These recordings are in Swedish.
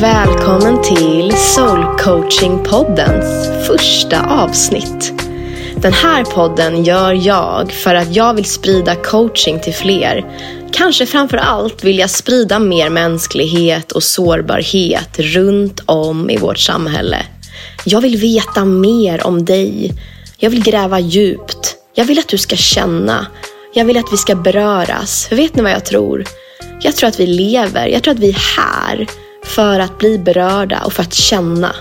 Välkommen till Soul Coaching Poddens första avsnitt. Den här podden gör jag för att jag vill sprida coaching till fler. Kanske framför allt vill jag sprida mer mänsklighet och sårbarhet runt om i vårt samhälle. Jag vill veta mer om dig. Jag vill gräva djupt. Jag vill att du ska känna. Jag vill att vi ska beröras. För vet ni vad jag tror? Jag tror att vi lever. Jag tror att vi är här för att bli berörda och för att känna.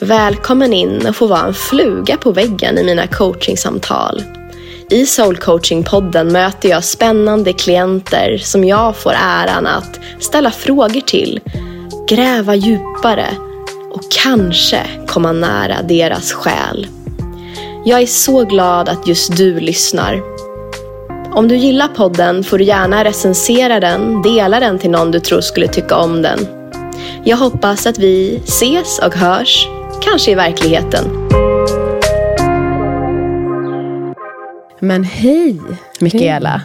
Välkommen in och få vara en fluga på väggen i mina coachingsamtal. I Soul Coaching-podden möter jag spännande klienter som jag får äran att ställa frågor till, gräva djupare och kanske komma nära deras själ. Jag är så glad att just du lyssnar. Om du gillar podden får du gärna recensera den, dela den till någon du tror skulle tycka om den. Jag hoppas att vi ses och hörs, kanske i verkligheten. Men hej, Mikaela.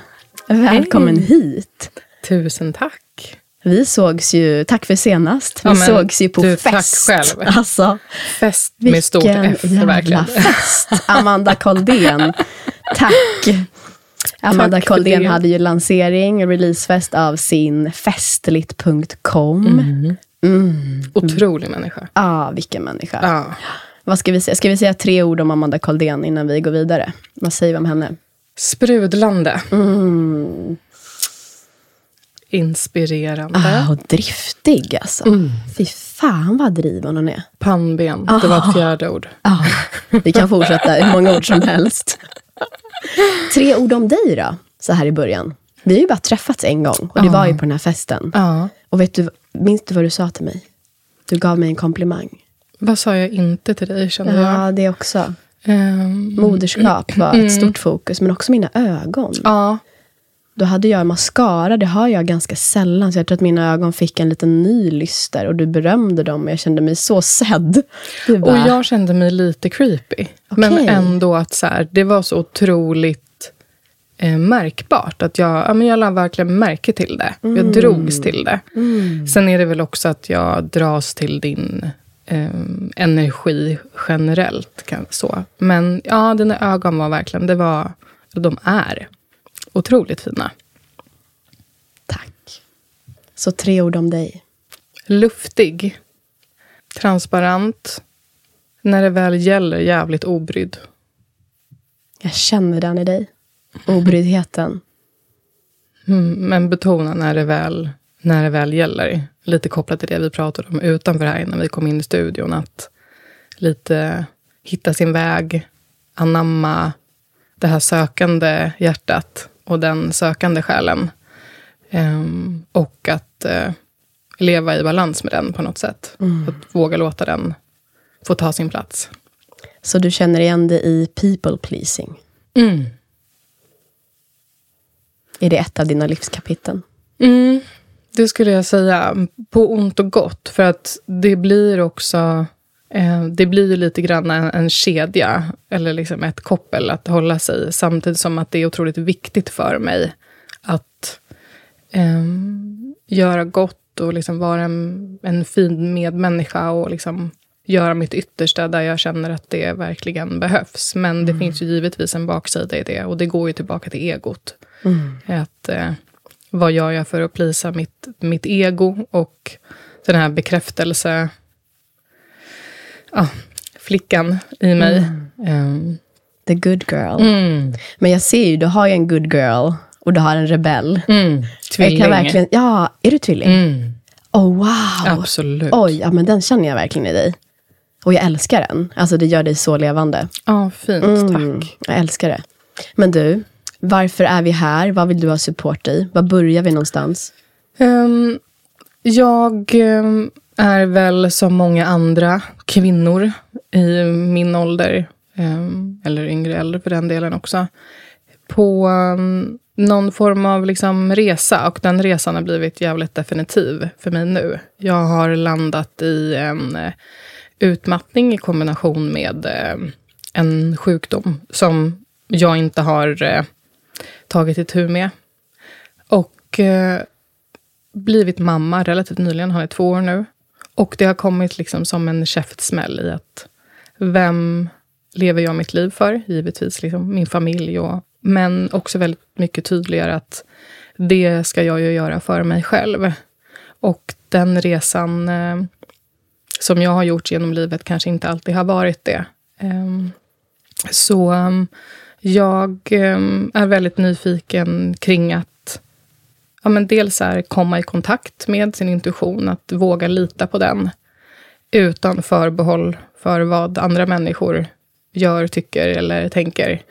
Välkommen Hej. hit. Tusen tack. Vi sågs ju, tack för senast, vi Ja, men sågs ju på du, tack fest. själv. Alltså, Fest med stort F, jävla verkligen. fest. Amanda Koldén, tack. Amanda Koldén det. hade ju lansering, releasefest av sin festligt.com. Mm. Mm. Otrolig människa. Ah, vilken människa. Ja. Vad ska vi säga? Ska vi säga tre ord om Amanda Koldén innan vi går vidare? Vad säger vi om henne? Sprudlande. Mm. Inspirerande. Ah, och driftig alltså. Fy fan vad driven hon är. Pannben. Det var ett fjärde ord. Ja, vi kan fortsätta hur många ord som helst. Tre ord om dig då, så här i början. Vi har ju bara träffats en gång och det var ju på den här festen. Ja. Och vet du, minns du vad du sa till mig? Du gav mig en komplimang. Vad sa jag inte till dig, kände jag? Ja, det också. Ehm, Moderskap var ett stort fokus, men också mina ögon. ja. Då hade jag mascara, det har jag ganska sällan. Så jag tror att mina ögon fick en liten ny lyster. Och du berömde dem och jag kände mig så sedd. Du Och bara, jag kände mig lite creepy. Men Okej. ändå att så här, det var så otroligt eh, märkbart. Att jag, ja, men jag la verkligen märke till det. Jag drogs till det. Sen är det väl också att jag dras till din eh, energi generellt. Kan, så. Men ja, dina ögon var verkligen, det var, de är otroligt fina. tack. Så tre ord om dig. Luftig. Transparent. När det väl gäller jävligt obrydd. Jag känner den i dig. Obryddheten. Mm, men betona när det, väl, när det väl gäller. Lite kopplat till det vi pratade om utanför här innan vi kom in i studion. Att lite hitta sin väg, anamma det här sökande hjärtat och den sökande själen. Ehm, och att eh, leva i balans med den på något sätt. Att våga låta den få ta sin plats. Så du känner igen det i people pleasing. Mm. Är det ett av dina livskapitel? Mm, det skulle jag säga. På ont och gott. För att det blir också... Eh, det blir ju lite grann en, kedja, eller liksom ett koppel att hålla sig i. Samtidigt som att det är otroligt viktigt för mig att eh, göra gott och liksom vara en, en fin medmänniska och liksom göra mitt yttersta där jag känner att det verkligen behövs. Men det finns ju givetvis en baksida i det och det går ju tillbaka till egot. Att, eh, vad gör jag för att plisa mitt, mitt ego och den här bekräftelse... Ja, flickan i mig. Ehm, The good girl. mm, Men jag ser ju, du har ju en good girl och du har en rebell. mm, tvilling. Jag kan verkligen, ja, är du tvilling? Mm, Oh wow! absolut. Oj, ja men den känner jag verkligen i dig. Och jag älskar den. Alltså det gör dig så levande. Ja, fint. Mm, Tack. Jag älskar det. Men du, varför är vi här? Vad vill du ha support i? Var börjar vi någonstans? Ehm, jag ehm, är väl som många andra kvinnor i min ålder, ehm, eller yngre äldre för den delen också, på ehm, någon form av liksom resa. Och den resan har blivit jävligt definitiv för mig nu. Jag har landat i en eh, utmattning i kombination med eh, en sjukdom som jag inte har eh, tagit itu med. Och blivit mamma relativt nyligen, han är två år nu. Och det har kommit liksom som en käftsmäll i att vem lever jag mitt liv för? Givetvis liksom min familj. Och, men också väldigt mycket tydligare att det ska jag ju göra för mig själv. Och den resan eh, som jag har gjort genom livet kanske inte alltid har varit det. Eh, så ehm, jag eh, är väldigt nyfiken kring att ja, men dels är komma i kontakt med sin intuition, att våga lita på den utan förbehåll för vad andra människor gör, tycker eller tänker.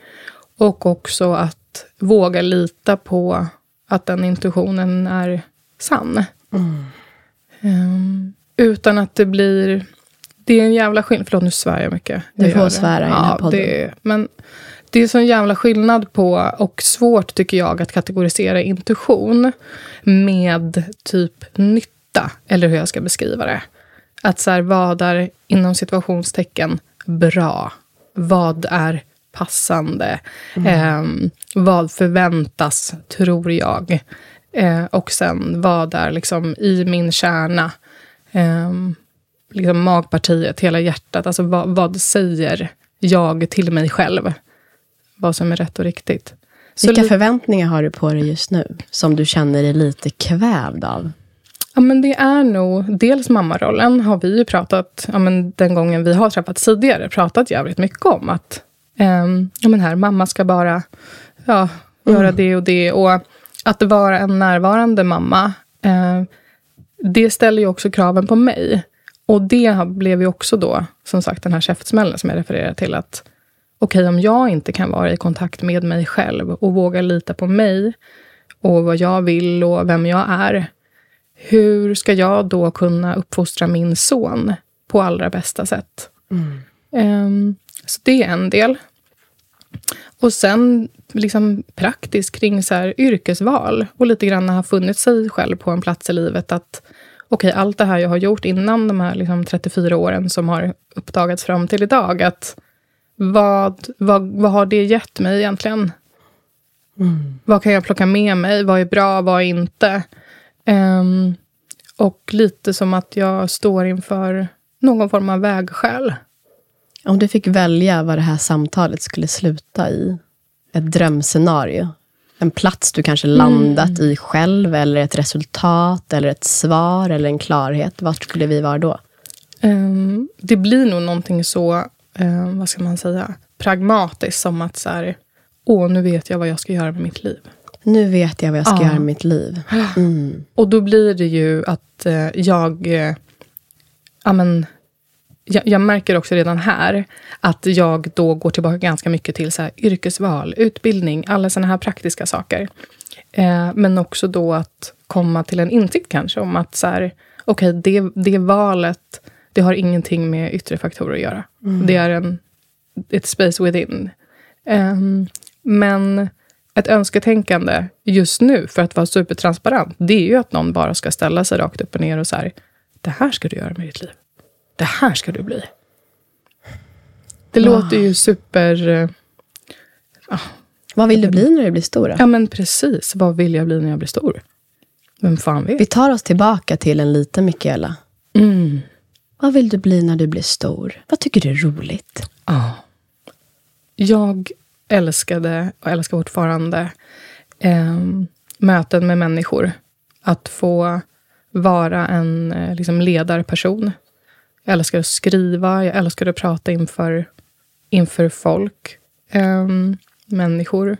Och också att våga lita på att den intuitionen är sann. Mm. Um, utan att det blir... Det är en jävla skillnad. Förlåt, nu svär jag mycket. Jag du får svära i den här podden. Det, men det är så en jävla skillnad på, och svårt tycker jag, att kategorisera intuition med typ nytta, eller hur jag ska beskriva det. Att så här, vad är inom situationstecken bra? Vad är passande? Mm. Eh, vad förväntas, tror jag? Eh, och sen vad är liksom i min kärna? Eh, liksom magpartiet, hela hjärtat. Alltså vad, vad säger jag till mig själv? Vad som är rätt och riktigt. Vilka förväntningar har du på dig just nu? Som du känner dig lite kvävd av? Ja, men det är nog dels mammarollen har vi ju pratat, ja, men den gången vi har träffats tidigare, pratat jävligt mycket om. Att um, ja, men här, mamma ska bara ja, göra mm. det och det. Och att vara en närvarande mamma, uh, det ställer ju också kraven på mig. Och det blev ju också då, som sagt, den här käftsmällen som jag refererar till. att Okej, okay, om jag inte kan vara i kontakt med mig själv och våga lita på mig och vad jag vill och vem jag är hur ska jag då kunna uppfostra min son på allra bästa sätt? Mm. Um, så det är en del. Och sen liksom praktiskt kring så här, yrkesval och lite grann ha funnit sig själv på en plats i livet. att Okej, okay, allt det här jag har gjort innan de här liksom 34 åren som har uppdagats fram till idag. att vad, vad, vad har det gett mig egentligen? Mm. Vad kan jag plocka med mig? Vad är bra? Vad är inte? Um, och lite som att jag står inför någon form av vägskäl. Om du fick välja vad det här samtalet skulle sluta i, ett drömscenario, en plats du kanske landat mm. i själv, eller ett resultat, eller ett svar, eller en klarhet. Vart skulle vi vara då? Um, det blir nog någonting så, um, vad ska man säga, pragmatiskt som att så här, åh, nu vet jag vad jag ska göra med mitt liv. Nu vet jag vad jag ska ja. göra med mitt liv. Mm. Och då blir det ju att eh, jag... Eh, amen, jag, jag, märker också redan här att jag då går tillbaka ganska mycket till så här, yrkesval, utbildning, alla såna här praktiska saker. Eh, men också då att komma till en insikt kanske om att så här, okay, det, det valet det har ingenting med yttre faktorer att göra. Mm. Det är en, ett space within. Um, men ett önsketänkande just nu, för att vara supertransparent, det är ju att någon bara ska ställa sig rakt upp och ner och så här, det här ska du göra med ditt liv. Det här ska du bli. Det wow. låter ju super... Uh, vad vill du bli när du blir stor? Då? Ja, men precis. Vad vill jag bli när jag blir stor? Vem fan vet? Vi tar oss tillbaka till en liten Mikaela. Mm. Vad vill du bli när du blir stor? Vad tycker du är roligt? Ja. Jag älskade och älskar fortfarande eh, möten med människor. Att få vara en eh, liksom ledarperson. Jag älskar att skriva, jag älskar att prata inför, inför folk, eh, människor.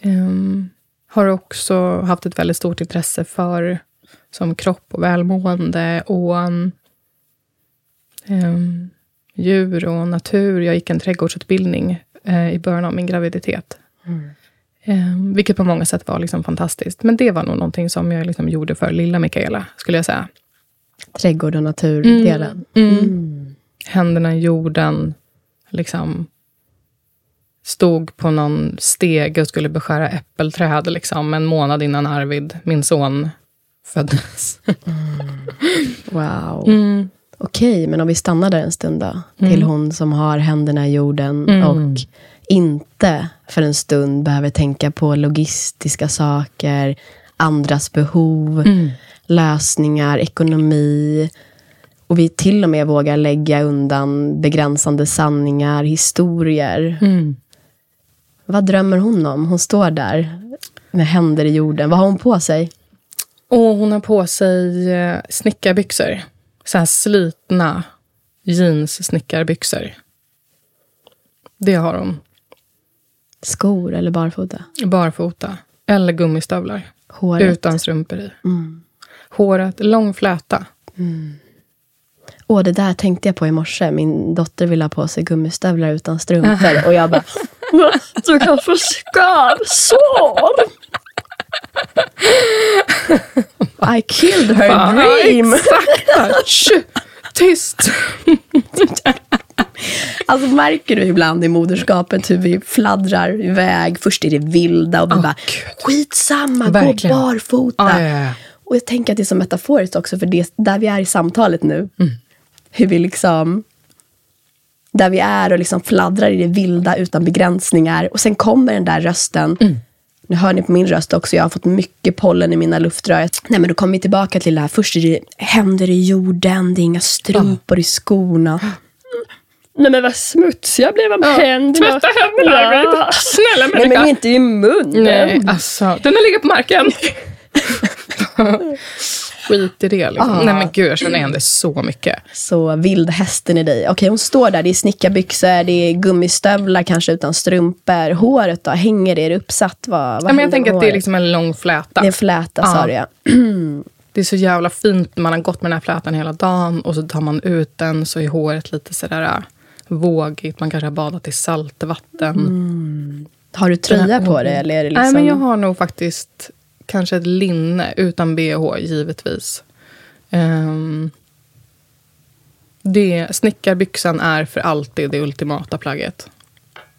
Eh, har också haft ett väldigt stort intresse för som kropp och välmående och um, djur och natur. Jag gick en trädgårdsutbildning eh, i början av min graviditet. Mm. Eh, vilket på många sätt var liksom fantastiskt. Men det var nog någonting som jag liksom gjorde för lilla Mikaela, skulle jag säga. Trädgård och naturdelen. Mm. Mm. mm. Händerna i jorden. Liksom stod på någon steg och skulle beskära äppelträd liksom, en månad innan Arvid, min son, föddes. Mm. Wow. Mm. Okej, men om vi stannar där en stund då. Mm. Till hon som har händerna i jorden mm. och inte för en stund behöver tänka på logistiska saker, andras behov, lösningar, ekonomi. Och vi till och med vågar lägga undan begränsande sanningar, historier. Vad drömmer hon om? Hon står där med händer i jorden. Vad har hon på sig? Och hon har på sig eh, snickarbyxor. Så här slitna jeans snickarbyxor. Det har hon. Skor eller barfota? Barfota. Eller gummistövlar. Håret? Utan strumpor i. Håret, lång fläta. Åh, det där tänkte jag på i morse. Min dotter ville ha på sig gummistövlar utan strumpor. Och jag bara, du kan få skavsår. I killed her Ja, dream. Exakt! Tyst! Alltså märker du ibland i moderskapet hur vi fladdrar iväg. Först är det vilda och vi Åh, bara, Gud. skitsamma, gå Verkligen. barfota. Ja, ja, ja. Och jag tänker att det är så metaforiskt också för det, där vi är i samtalet nu. Mm. Hur vi liksom, där vi är och liksom fladdrar i det vilda utan begränsningar. Och sen kommer den där rösten. Mm. Nu hör ni på min röst också, jag har fått mycket pollen i mina luftrör. Nej men då kommer vi tillbaka till det här, först är det händer i jorden, det är inga strumpor i skorna. Nej men vad smutsiga blev de händerna. Tvätta händerna! Ja. Snälla Nej människa! men inte i munnen. Nej, alltså. Den har legat på marken. Skit i det. Liksom. Ah. Nej men gud, jag känner igen det så mycket. Så vildhästen i dig. Okej, hon står där. Det är snickarbyxor, det är gummistövlar kanske utan strumpor. Håret då? Hänger det? Är det uppsatt? Vad, vad Ja, men jag tänker att det är liksom en lång fläta. Det är en fläta, sa du ja. Det är så jävla fint. Man har gått med den här flätan hela dagen och så tar man ut den så är håret lite sådär äh, vågigt. Man kanske har badat i saltvatten. Har du tröja på dig? Eller är det liksom... Nej, men jag har nog faktiskt kanske ett linne utan bh, givetvis. Um, det, snickarbyxan är för alltid det ultimata plagget.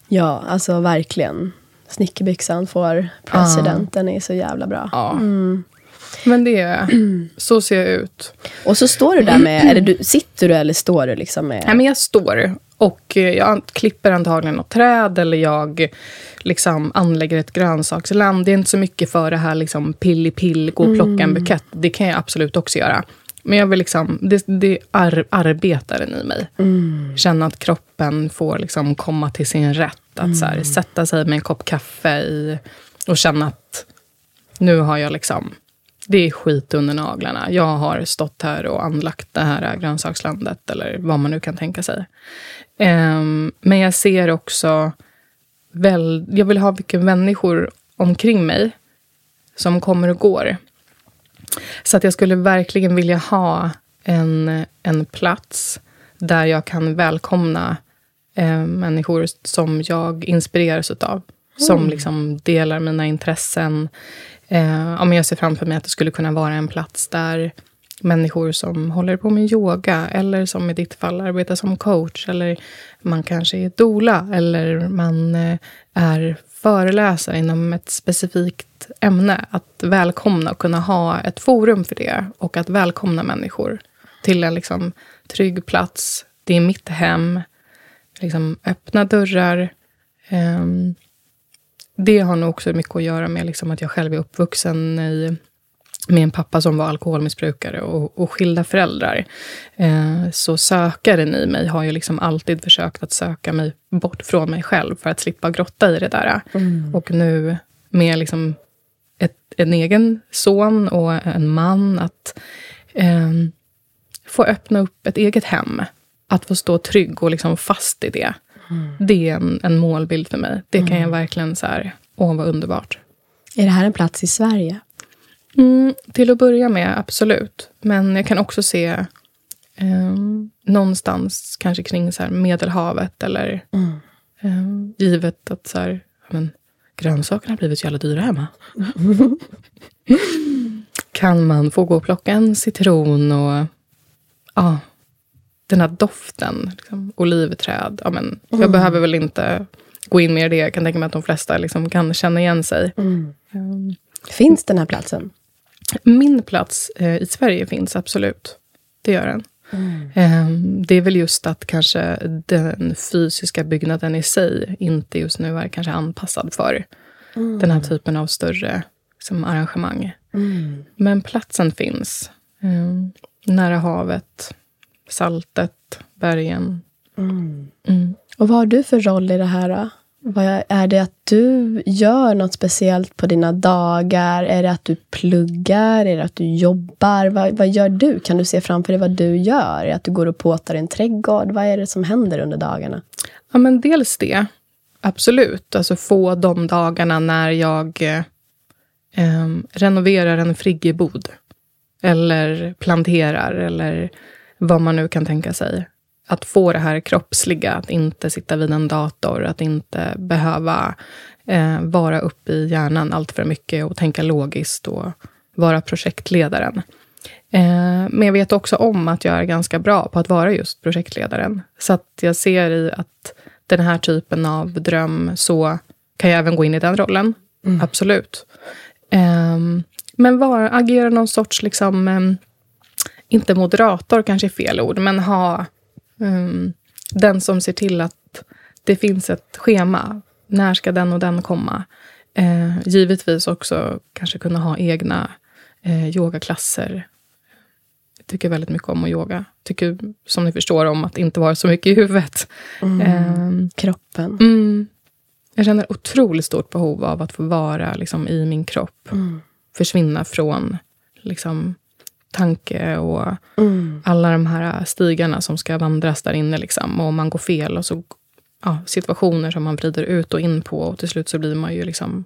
Ja, alltså verkligen. Snickarbyxan får president. Den är så jävla bra. Ja. Men det, så ser jag ut. Och så står du där med, eller du, sitter du eller står du liksom med... Nej, men jag står och eh, jag klipper antagligen något träd eller jag liksom anlägger ett grönsaksland. Det är inte så mycket för det här liksom pilli-pill, gå och plocka en bukett. Det kan jag absolut också göra. Men jag vill liksom, det, det är arbetaren i mig. Känna att kroppen får liksom komma till sin rätt. Att så här, sätta sig med en kopp kaffe i, och känna att nu har jag liksom det är skit under naglarna. Jag har stått här och anlagt det här grönsakslandet eller vad man nu kan tänka sig. Um, men jag ser också... Väl, jag vill ha mycket människor omkring mig som kommer och går. Så att jag skulle verkligen vilja ha en, en plats där jag kan välkomna eh, människor som jag inspireras av. Som liksom delar mina intressen. Eh, ja, men jag ser framför mig att det skulle kunna vara en plats där människor som håller på med yoga eller som i ditt fall arbetar som coach eller man kanske är doula eller man eh, är föreläsare inom ett specifikt ämne. Att välkomna och kunna ha ett forum för det och att välkomna människor till en liksom trygg plats. Det är mitt hem. Liksom öppna dörrar. Ehm, det har nog också mycket att göra med liksom att jag själv är uppvuxen i, med en pappa som var alkoholmissbrukare och, och skilda föräldrar. Eh, så sökaren i mig har ju liksom alltid försökt att söka mig bort från mig själv för att slippa grotta i det där. Och nu med liksom ett, en egen son och en man, att eh, få öppna upp ett eget hem. Att få stå trygg och liksom fast i det. Det är en, en målbild för mig. Det kan jag verkligen så här, åh vad underbart. Är det här en plats i Sverige? Mm, till att börja med, absolut. Men jag kan också se eh, någonstans, kanske kring så Medelhavet eller eh, givet att så här, men, grönsakerna har blivit så jävla dyra hemma. kan man få gå och plocka en citron och ja, den här doften, liksom, olivträd. Ja, men, Jag behöver väl inte gå in mer i det. Jag kan tänka mig att de flesta liksom kan känna igen sig. Ehm, Finns den här platsen? min plats eh, i Sverige finns absolut. Det gör den. Ehm, det är väl just att kanske den fysiska byggnaden i sig inte just nu är kanske anpassad för den här typen av större liksom, arrangemang. Mm. Men platsen finns. Um, nära havet, saltet, bergen. Mm. Mm. Och vad har du för roll i det här? Då? Vad är det att du gör något speciellt på dina dagar? Är det att du pluggar? Är det att du jobbar? Vad, vad gör du? Kan du se framför dig vad du gör? Är det att du går och påtar i en trädgård? Vad är det som händer under dagarna? Ja, men dels det. Absolut. Alltså få de dagarna när jag eh, renoverar en friggebod. Eller planterar, eller vad man nu kan tänka sig att få det här kroppsliga, att inte sitta vid en dator, att inte behöva eh, vara uppe i hjärnan allt för mycket och tänka logiskt och vara projektledaren. Eh, men jag vet också om att jag är ganska bra på att vara just projektledaren. Så att jag ser i att den här typen av dröm, så kan jag även gå in i den rollen. Mm. Absolut. Eh, men var, agera någon sorts, liksom, eh, inte moderator kanske är fel ord, men ha Um, den som ser till att det finns ett schema. När ska den och den komma? Uh, givetvis också kanske kunna ha egna uh, yogaklasser. Jag tycker väldigt mycket om att yoga. Tycker, som ni förstår, om att inte vara så mycket i huvudet. Mm. Um, Kroppen. Mm, jag känner otroligt stort behov av att få vara liksom, i min kropp. Mm. Försvinna från liksom, tanke och mm. alla de här stigarna som ska vandras där inne. Liksom. Och om man går fel och så ja, situationer som man vrider ut och in på och till slut så blir man ju liksom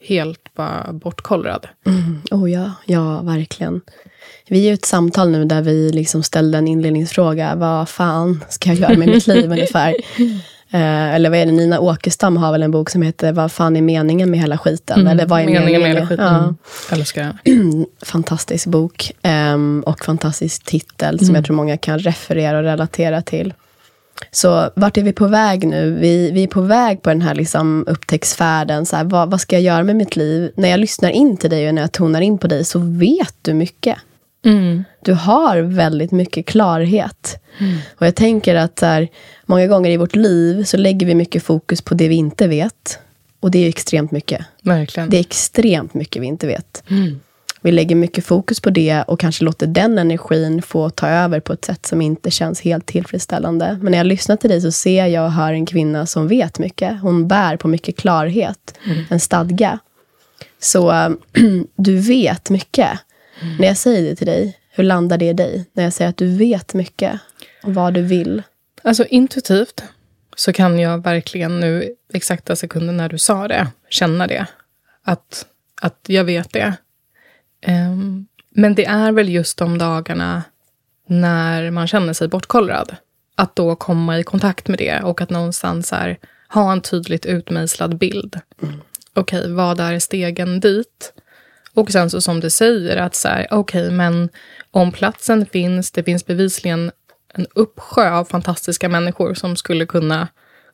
helt bara bortkollrad. Mm. Oh ja, ja, verkligen. Vi är i ett samtal nu där vi liksom ställde en inledningsfråga. Vad fan ska jag göra med mitt liv ungefär? Eh, eller vad är det, Nina Åkestam har väl en bok som heter Vad fan är meningen med hela skiten? Mm, eller vad är meningen, med hela skiten? Ja. Älskar Fantastisk bok. Um, och fantastisk titel som mm. jag tror många kan referera och relatera till. Så vart är vi på väg nu? Vi, vi är på väg på den här liksom upptäcktsfärden. Så här, vad, vad ska jag göra med mitt liv? När jag lyssnar in till dig och när jag tonar in på dig så vet du mycket. Mm. Du har väldigt mycket klarhet. Mm. Och jag tänker att här, många gånger i vårt liv så lägger vi mycket fokus på det vi inte vet. Och det är extremt mycket. Verkligen. Det är extremt mycket vi inte vet. Mm. Vi lägger mycket fokus på det och kanske låter den energin få ta över på ett sätt som inte känns helt tillfredsställande. Men när jag lyssnar till dig så ser jag och hör en kvinna som vet mycket. Hon bär på mycket klarhet, mm. en stadga. Så du vet mycket. Mm. När jag säger det till dig, hur landar det i dig? När jag säger att du vet mycket om vad du vill. Alltså intuitivt så kan jag verkligen nu, exakta sekunden när du sa det, känna det. Att, att jag vet det. Um, men det är väl just de dagarna när man känner sig bortkollrad. Att då komma i kontakt med det och att någonstans här, ha en tydligt utmejslad bild. Mm. Okej, okay, vad är stegen dit? Och sen så som du säger, att så här, okej, okay, men om platsen finns, det finns bevisligen en uppsjö av fantastiska människor som skulle kunna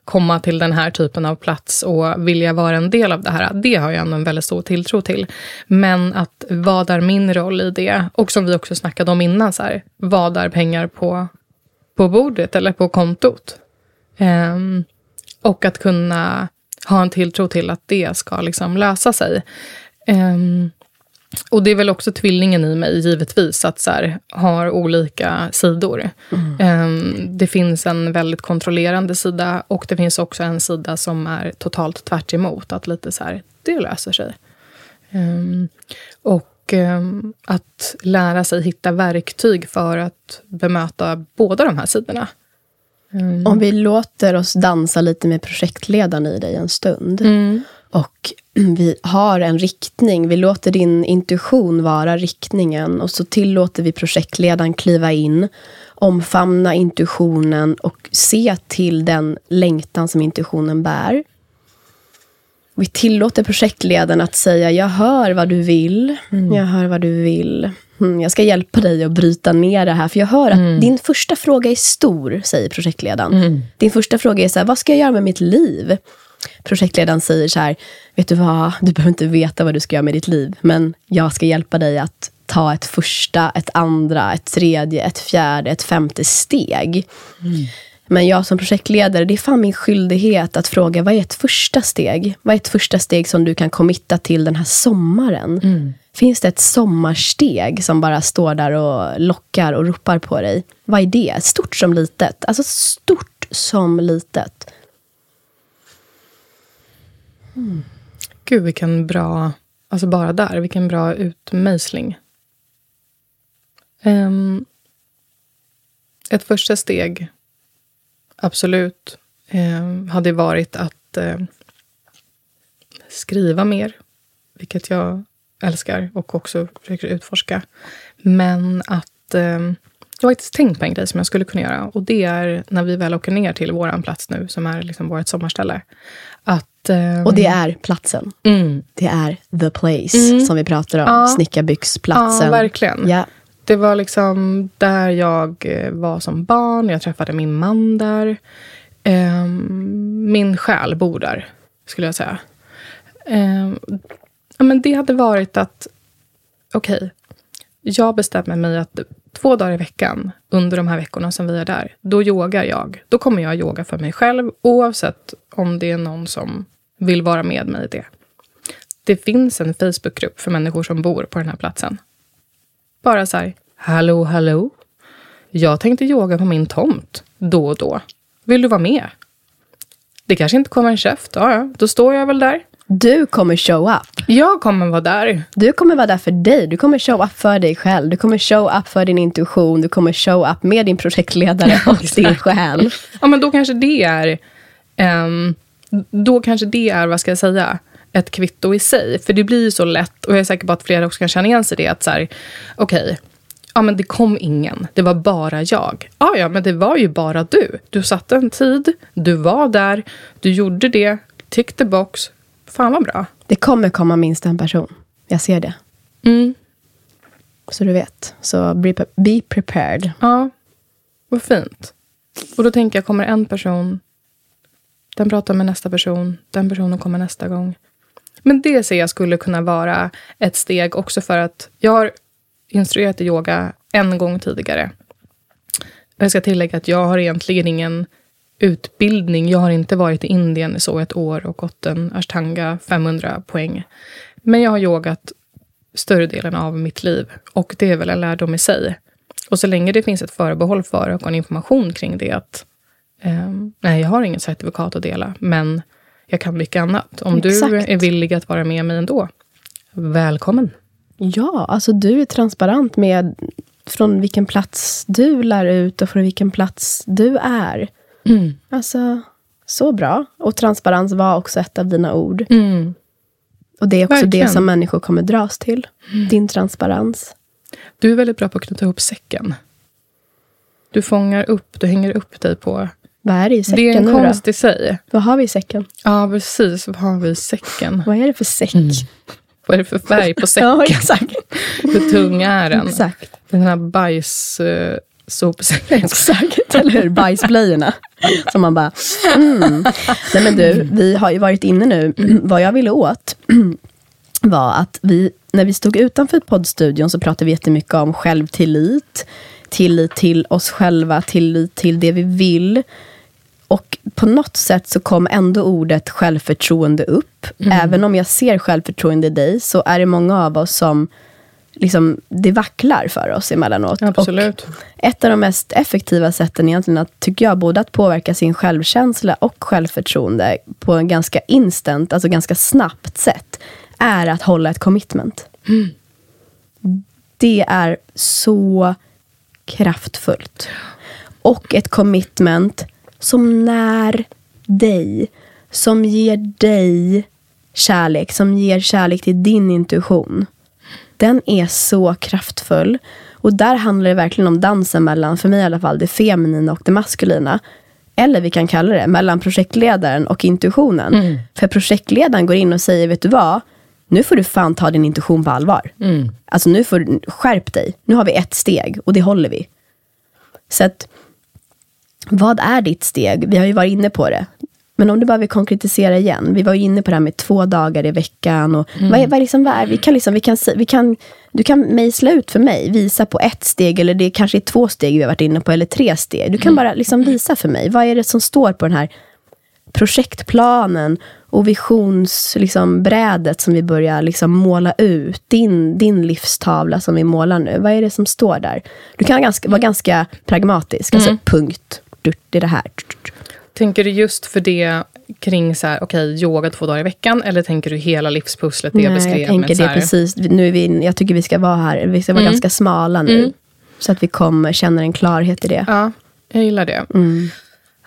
komma till den här typen av plats och vilja vara en del av det här. Det har jag ändå en väldigt stor tilltro till. Men att vad är min roll i det? Och som vi också snackade om innan, så här, vad är pengar på, på bordet eller på kontot? Um, och att kunna ha en tilltro till att det ska liksom lösa sig. Um, och det är väl också tvillingen i mig, givetvis, att så här, har olika sidor. Mm. Um, det finns en väldigt kontrollerande sida och det finns också en sida som är totalt tvärt emot, att lite så här, det löser sig. Um, och um, att lära sig hitta verktyg för att bemöta båda de här sidorna. Om vi låter oss dansa lite med projektledaren i dig en stund. Mm. Och vi har en riktning. Vi låter din intuition vara riktningen. Och så tillåter vi projektledaren kliva in, omfamna intuitionen och se till den längtan som intuitionen bär. Vi tillåter projektledaren att säga, jag hör vad du vill. Mm. Jag hör vad du vill. Mm, jag ska hjälpa dig att bryta ner det här. För jag hör att mm. din första fråga är stor, säger projektledaren. Mm. Din första fråga är så här, vad ska jag göra med mitt liv? Projektledaren säger så här, vet du vad, du behöver inte veta vad du ska göra med ditt liv, men jag ska hjälpa dig att ta ett första, ett andra, ett tredje, ett fjärde, ett femte steg. Mm. Men jag som projektledare, det är fan min skyldighet att fråga, vad är ett första steg? Vad är ett första steg som du kan committa till den här sommaren? Finns det ett sommarsteg som bara står där och lockar och ropar på dig? Vad är det? Stort som litet. Alltså stort som litet. Gud, vilken bra... Alltså bara där, vilken bra utmejsling. Um, ett första steg, absolut, um, hade varit att eh, skriva mer, vilket jag älskar och också försöker utforska. Men att... ehm, jag har faktiskt tänkt på en grej som jag skulle kunna göra. Och det är när vi väl åker ner till vår plats nu, som är liksom vårt sommarställe. Att, ehm, Och det är platsen. mm, Det är the place som vi pratar om. Ja. Snickarbyxplatsen. Ja, verkligen. Ja. Det var liksom där jag eh, var som barn. Jag träffade min man där. Ehm, min själ bor där, skulle jag säga. Ja, men det hade varit att, okej, jag bestämmer mig att två dagar i veckan under de här veckorna som vi är där, då yogar jag. Då kommer jag yoga för mig själv, oavsett om det är någon som vill vara med mig i det. Det finns en Facebookgrupp för människor som bor på den här platsen. Bara så här, hallå, hallå. Jag tänkte yoga på min tomt då och då. Vill du vara med? Det kanske inte kommer en käft. Ja, ja, då står jag väl där. Du kommer show up. Jag kommer vara där. Du kommer vara där för dig. Du kommer show up för dig själv. Du kommer show up för din intuition. Du kommer show up med din projektledare och din själ. Ja, men då kanske det är... ehm, då kanske det är, vad ska jag säga, ett kvitto i sig. För det blir ju så lätt, och jag är säker på att flera också kan känna igen sig i det, att så här, okej, ja men det kom ingen, det var bara jag. Ja, ja, men det var ju bara du. Du satte en tid, du var där, du gjorde det, tick the box. Fan vad bra. Det kommer komma minst en person. Jag ser det. Mm. Så du vet. Så be, be prepared. Ja, vad fint. Och då tänker jag, kommer en person, den pratar med nästa person, den personen kommer nästa gång. Men det ser jag skulle kunna vara ett steg också för att jag har instruerat i yoga en gång tidigare. Jag ska tillägga att jag har egentligen ingen utbildning. Jag har inte varit i Indien i så ett år och gått en ashtanga 500 poäng. Men jag har yogat större delen av mitt liv och det är väl en lärdom i sig. Och så länge det finns ett förbehåll för och en information kring det att ehm, nej, jag har inget certifikat att dela, men jag kan mycket annat. Om du Exakt. är villig att vara med mig ändå, välkommen. Ja, alltså du är transparent med från vilken plats du lär ut och från vilken plats du är. Alltså, så bra. Och transparens var också ett av dina ord. Mm. Och det är också Verkligen. det som människor kommer dras till. Din transparens. Du är väldigt bra på att knyta ihop säcken. Du fångar upp, du hänger upp dig på... Vad är det i säcken det är en konst i sig. Vad har vi i säcken? Ja, precis. Vad har vi i säcken? Vad är det för säck? Vad är det för färg på säcken? Ja, exakt. Hur tung är den? Exakt. Den här bajs... Sopsäcken. Exakt, eller hur? Bajsblöjorna. Som man bara, mm. Nej men du, vi har ju varit inne nu. Vad jag ville åt var att vi, när vi stod utanför poddstudion så pratade vi jättemycket om självtillit. Tillit till oss själva, tillit till det vi vill. Och på något sätt så kom ändå ordet självförtroende upp. Även om jag ser självförtroende i dig så är det många av oss som liksom, det vacklar för oss emellanåt. Absolut. Och ett av de mest effektiva sätten egentligen att, tycker jag, både att påverka sin självkänsla och självförtroende på en ganska instant, alltså ganska snabbt sätt, är att hålla ett commitment. Det är så kraftfullt. Och ett commitment som när dig, som ger dig kärlek, som ger kärlek till din intuition. Den är så kraftfull. Och där handlar det verkligen om dansen mellan, för mig i alla fall, det feminina och det maskulina. Eller vi kan kalla det mellan projektledaren och intuitionen. För projektledaren går in och säger, vet du vad? Nu får du fan ta din intuition på allvar. Alltså nu får du, skärp dig. Nu har vi ett steg och det håller vi. Så att, vad är ditt steg? Vi har ju varit inne på det. Men om du bara vill konkretisera igen. Vi var ju inne på det här med två dagar i veckan. Och Mm. vad, är, vad är liksom, vad är, vi kan liksom, vi kan, vi kan, du kan mejsla ut för mig, visa på ett steg, eller det kanske är två steg vi har varit inne på, eller tre steg. Du Mm. kan bara liksom visa för mig. Vad är det som står på den här projektplanen och visionsbrädet liksom, brädet som vi börjar liksom måla ut. Din, din livstavla som vi målar nu. Vad är det som står där? Du kan ganska, vara ganska pragmatisk. Alltså punkt. Du, Det är det här. Tänker du just för det kring så här, okej, yoga två dagar i veckan? Eller tänker du hela livspusslet det jag Nej, beskrev? jag tänker det här, precis. Nu är vi, jag tycker vi ska vara här. Vi ska vara Mm. ganska smala nu. Mm. Så att vi kommer känner en klarhet i det. Ja, jag gillar det. Mm.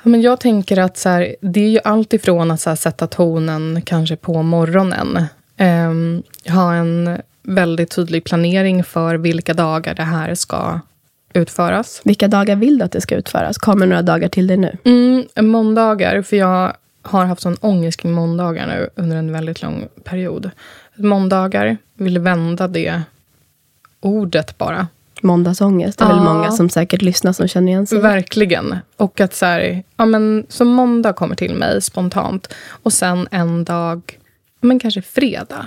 Ja, Men jag tänker att så här, det är ju allt ifrån att så här, sätta tonen kanske på morgonen. Ehm, ha en väldigt tydlig planering för vilka dagar det här ska utföras. Vilka dagar vill du att det ska utföras? Kommer några dagar till dig nu? Mm, måndagar, för jag har haft sån ångest kring måndagar nu under en väldigt lång period. Måndagar, vill vända det ordet bara. Måndagsångest. Det är Ja. väl många som säkert lyssnar som känner igen sig. Verkligen. Och att så här, ja men så måndag kommer till mig spontant. Och sen en dag, men kanske fredag.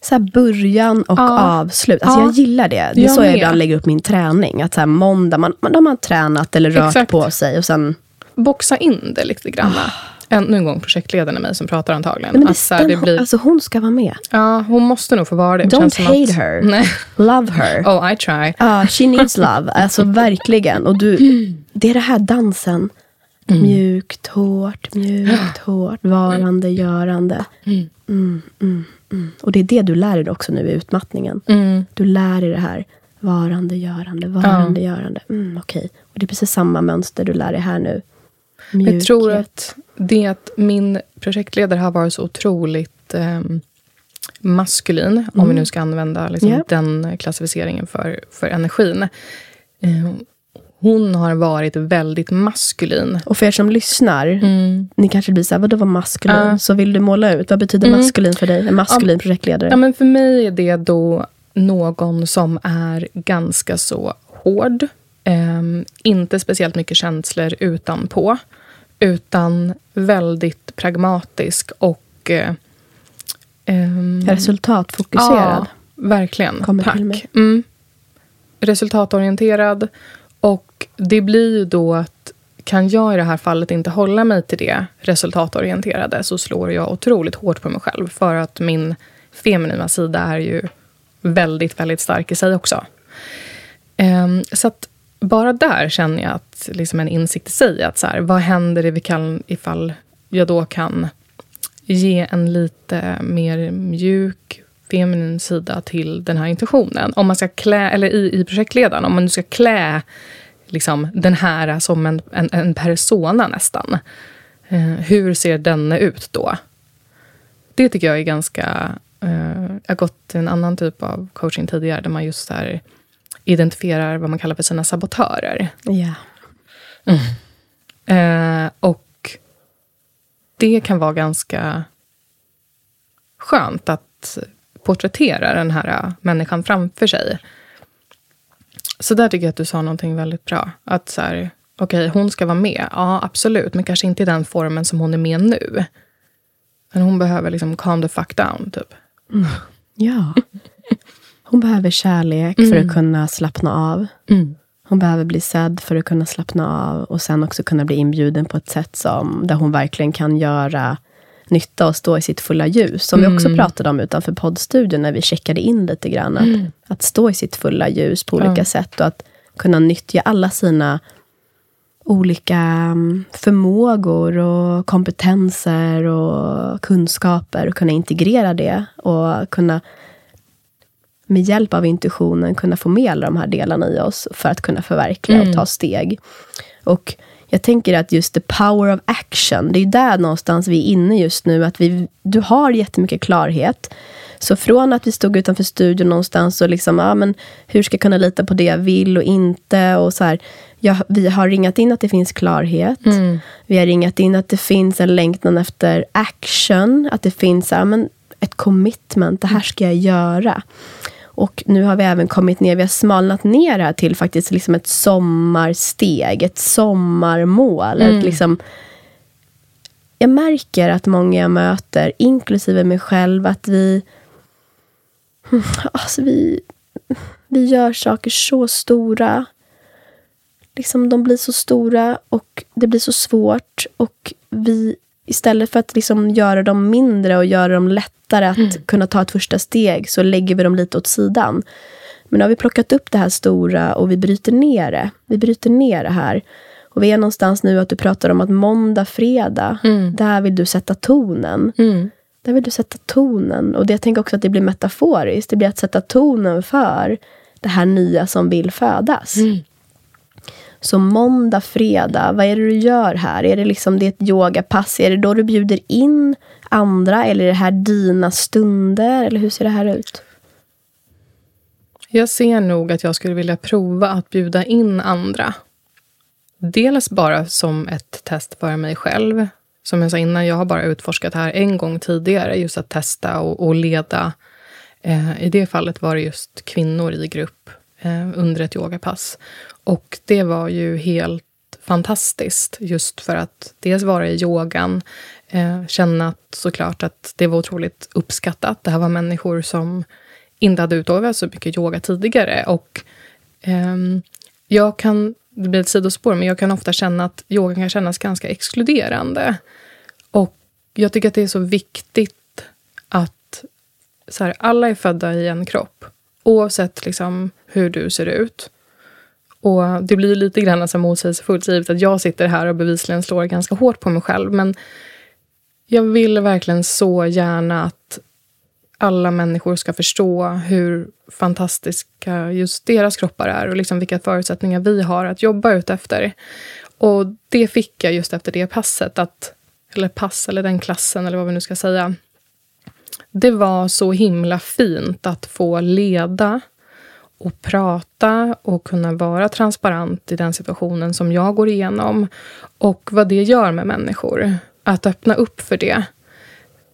Så här början och Ja. avslut. Alltså Ja. jag gillar det. Det är Jag så jag med. ibland lägger upp min träning. Att så här måndag, man, man, då har man tränat eller rört Exakt. på sig. Och sen, Boxa in det lite grann. Ännu en gång projektledaren i mig som pratar antagligen. Nej, men det, att så här, det den, blir, alltså hon ska vara med. ja, hon måste nog få vara det. Det Don't känns hate att, her. Nej. Love her. Oh, I try. Ja, she needs love. Alltså verkligen. Och du, det är det här dansen. Mjukt, hårt, mjukt, hårt. Varande, görande. Mm, mm, mm. Och det är det du lär dig också nu i utmattningen. Mm. Du lär dig det här. Varande, görande, varande, görande. Mm, Okej. Och det är precis samma mönster du lär dig här nu. Mjukhet. Jag tror att det att min projektledare har varit så otroligt ehm, maskulin, om vi nu ska använda liksom, Ja. den klassificeringen för, för energin. Eh, hon har varit väldigt maskulin. Och för er som lyssnar, ni kanske blir så här, vadå var maskulin? Ja. Så vill du måla ut, vad betyder maskulin för dig? En maskulin projektledare? Ja, men för mig är det då någon som är ganska så hård. ehm, inte speciellt mycket känslor utanpå. Utan väldigt pragmatisk och... ehm, Resultatfokuserad. Ja, verkligen. Kommer Tack. Mm. Resultatorienterad. Och det blir ju då att kan jag i det här fallet inte hålla mig till det resultatorienterade så slår jag otroligt hårt på mig själv. För att min feminina sida är ju väldigt, väldigt stark i sig också. Ehm, så att bara där känner jag att liksom en insikt i sig. Att så här, vad händer kan, ifall jag då kan ge en lite mer mjuk, feminin sida till den här intentionen. Om man ska klä, eller i, i projektledaren, om man nu ska klä liksom, den här som en, en, en persona nästan. Eh, hur ser den ut då? Det tycker jag är ganska... Eh, jag har gått en annan typ av coaching tidigare där man just här identifierar vad man kallar för sina sabotörer. Ja. Eh, och det kan vara ganska skönt att porträttera den här människan framför sig. Så där tycker jag att du sa någonting väldigt bra. Att så här, okej, hon ska vara med. Ja, absolut. Men kanske inte i den formen som hon är med nu. Men hon behöver liksom calm the fuck down, typ. Ja. Hon behöver kärlek för att kunna slappna av. Hon behöver bli sedd för att kunna slappna av. Och sen också kunna bli inbjuden på ett sätt som, där hon verkligen kan göra nytta och stå i sitt fulla ljus. Som vi också pratade om utanför poddstudion när vi checkade in lite grann. Att, att stå i sitt fulla ljus på olika Ja. sätt. Och att kunna nyttja alla sina olika mm, förmågor och kompetenser och kunskaper och kunna integrera det och kunna med hjälp av intuitionen kunna få med alla de här delarna i oss för att kunna förverkliga och ta steg. Och jag tänker att just the power of action, det är där någonstans vi är inne just nu. Att vi, du har jättemycket klarhet. Så från att vi stod utanför studion någonstans och liksom, ja men hur ska jag kunna lita på det jag vill och inte och så här. Jag, vi har ringat in att det finns klarhet. Vi har ringat in att det finns en längtan efter action. Att det finns ja, men ett commitment, det här ska jag göra. Och nu har vi även kommit ner, vi har smalnat ner här till faktiskt liksom ett sommarsteg, ett sommarmål. Ett liksom jag märker att många jag möter, inklusive mig själv, att vi... Alltså vi, vi gör saker så stora. Liksom, de blir så stora och det blir så svårt. Och vi, istället för att liksom göra dem mindre och göra dem lättare att mm. kunna ta ett första steg, så lägger vi dem lite åt sidan. Men nu har vi plockat upp det här stora och vi bryter ner det. Vi bryter ner det här. Och vi är någonstans nu att du pratar om att måndag, fredag, mm. där vill du sätta tonen. Mm. Där vill du sätta tonen. Och det, jag tänker också att det blir metaforiskt. Det blir att sätta tonen för det här nya som vill födas. Så måndag, fredag, vad är det du gör här? Är det liksom det ett yogapass? Är det då du bjuder in andra? Eller är det här dina stunder? Eller hur ser det här ut? Jag ser nog att jag skulle vilja prova att bjuda in andra. Dels bara som ett test för mig själv. Som jag sa innan, jag har bara utforskat det här en gång tidigare. Just att testa och, och leda. Eh, I det fallet var det just kvinnor i grupp eh, under ett yogapass. Och det var ju helt fantastiskt. Just för att dels vara i yogan, eh, känna att, såklart att det var otroligt uppskattat. Det här var människor som inte hade utövat så mycket yoga tidigare. Och eh, jag kan, det blir ett sidospår, men jag kan ofta känna att yogan kan kännas ganska exkluderande. Och jag tycker att det är så viktigt att så här, alla är födda i en kropp. Oavsett liksom, hur du ser ut. Och Det blir lite grann alltså motsägelsefullt, givet att jag sitter här och bevisligen slår ganska hårt på mig själv. Men jag vill verkligen så gärna att alla människor ska förstå hur fantastiska just deras kroppar är och liksom vilka förutsättningar vi har att jobba ut efter. Och det fick jag just efter det passet, att, eller pass eller den klassen eller vad vi nu ska säga. Det var så himla fint att få leda och prata och kunna vara transparent i den situationen som jag går igenom och vad det gör med människor. Att öppna upp för det,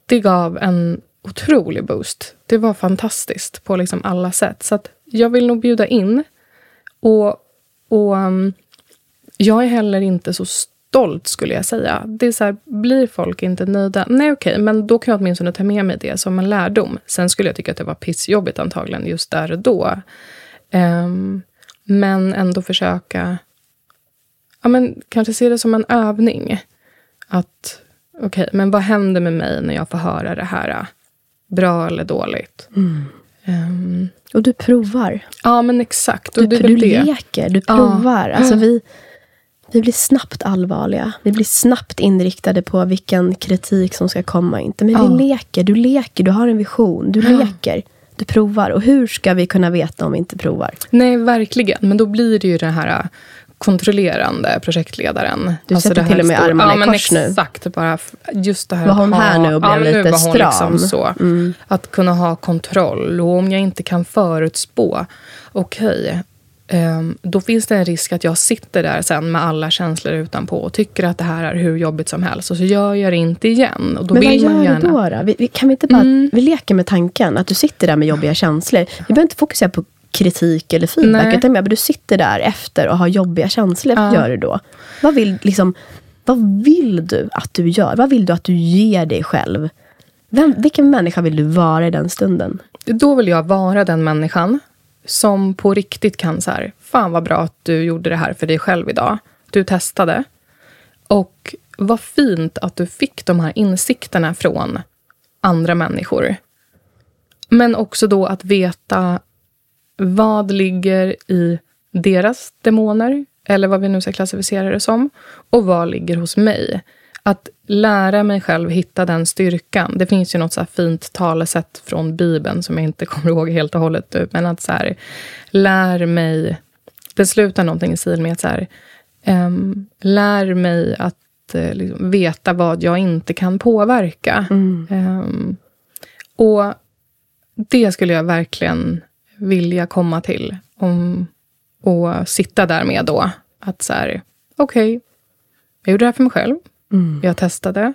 det gav en otrolig boost. Det var fantastiskt på liksom alla sätt. Så jag vill nog bjuda in. Och, och um, jag är heller inte så stolt, skulle jag säga. Det är så här, blir folk inte nöjda? Nej, okej, okay, men då kan jag åtminstone ta med mig det som en lärdom. Sen skulle jag tycka att det var pissjobbigt antagligen just där och då. Um, men ändå försöka... Ja, men kanske se det som en övning. Att, okej, okay, men vad händer med mig när jag får höra det här? bra eller dåligt. Mm. Um, och du provar. Ja, men exakt. Och du, det du det. leker, du provar. Ja. Alltså vi, vi blir snabbt allvarliga. Vi blir snabbt inriktade på vilken kritik som ska komma. Inte. Men ja. vi leker, du leker, du har en vision. Du ja. leker, du provar. Och hur ska vi kunna veta om vi inte provar? Nej, verkligen. Men då blir det ju det här kontrollerande projektledaren. Du alltså sätter till och med stor, armarna ja, i kors nu. Exakt. Bara just det här var hon ha, här nu och blev ja, lite liksom stram? Liksom så, mm. Att kunna ha kontroll. Och om jag inte kan förutspå, okej, okay, då finns det en risk att jag sitter där sen med alla känslor utanpå och tycker att det här är hur jobbigt som helst. Och så gör jag det inte igen. Och då Men vill vad man gör du då? då? Vi, vi, kan vi inte bara, mm. vi leker med tanken att du sitter där med jobbiga känslor. Vi behöver inte fokusera på kritik eller feedback. Utan mer, du sitter där efter och har jobbiga känslor. Ja. Gör du då? Vad vill, liksom, vad vill du att du gör? Vad vill du att du ger dig själv? Vem, vilken människa vill du vara i den stunden? Då vill jag vara den människan som på riktigt kan så här, fan vad bra att du gjorde det här för dig själv idag. Du testade. Och vad fint att du fick de här insikterna från andra människor. Men också då att veta vad ligger i deras demoner, eller vad vi nu ska klassificera det som, och vad ligger hos mig? Att lära mig själv hitta den styrkan. Det finns ju något så fint talesätt från Bibeln som jag inte kommer ihåg helt och hållet men att så här, lär mig... Det slutar någonting i stil med att så här, um, lär mig att uh, liksom, veta vad jag inte kan påverka. Mm. Um, och det skulle jag verkligen vilja komma till. Om, och sitta där med då. Att så här, okej, okay, jag gjorde det här för mig själv. Mm. Jag testade.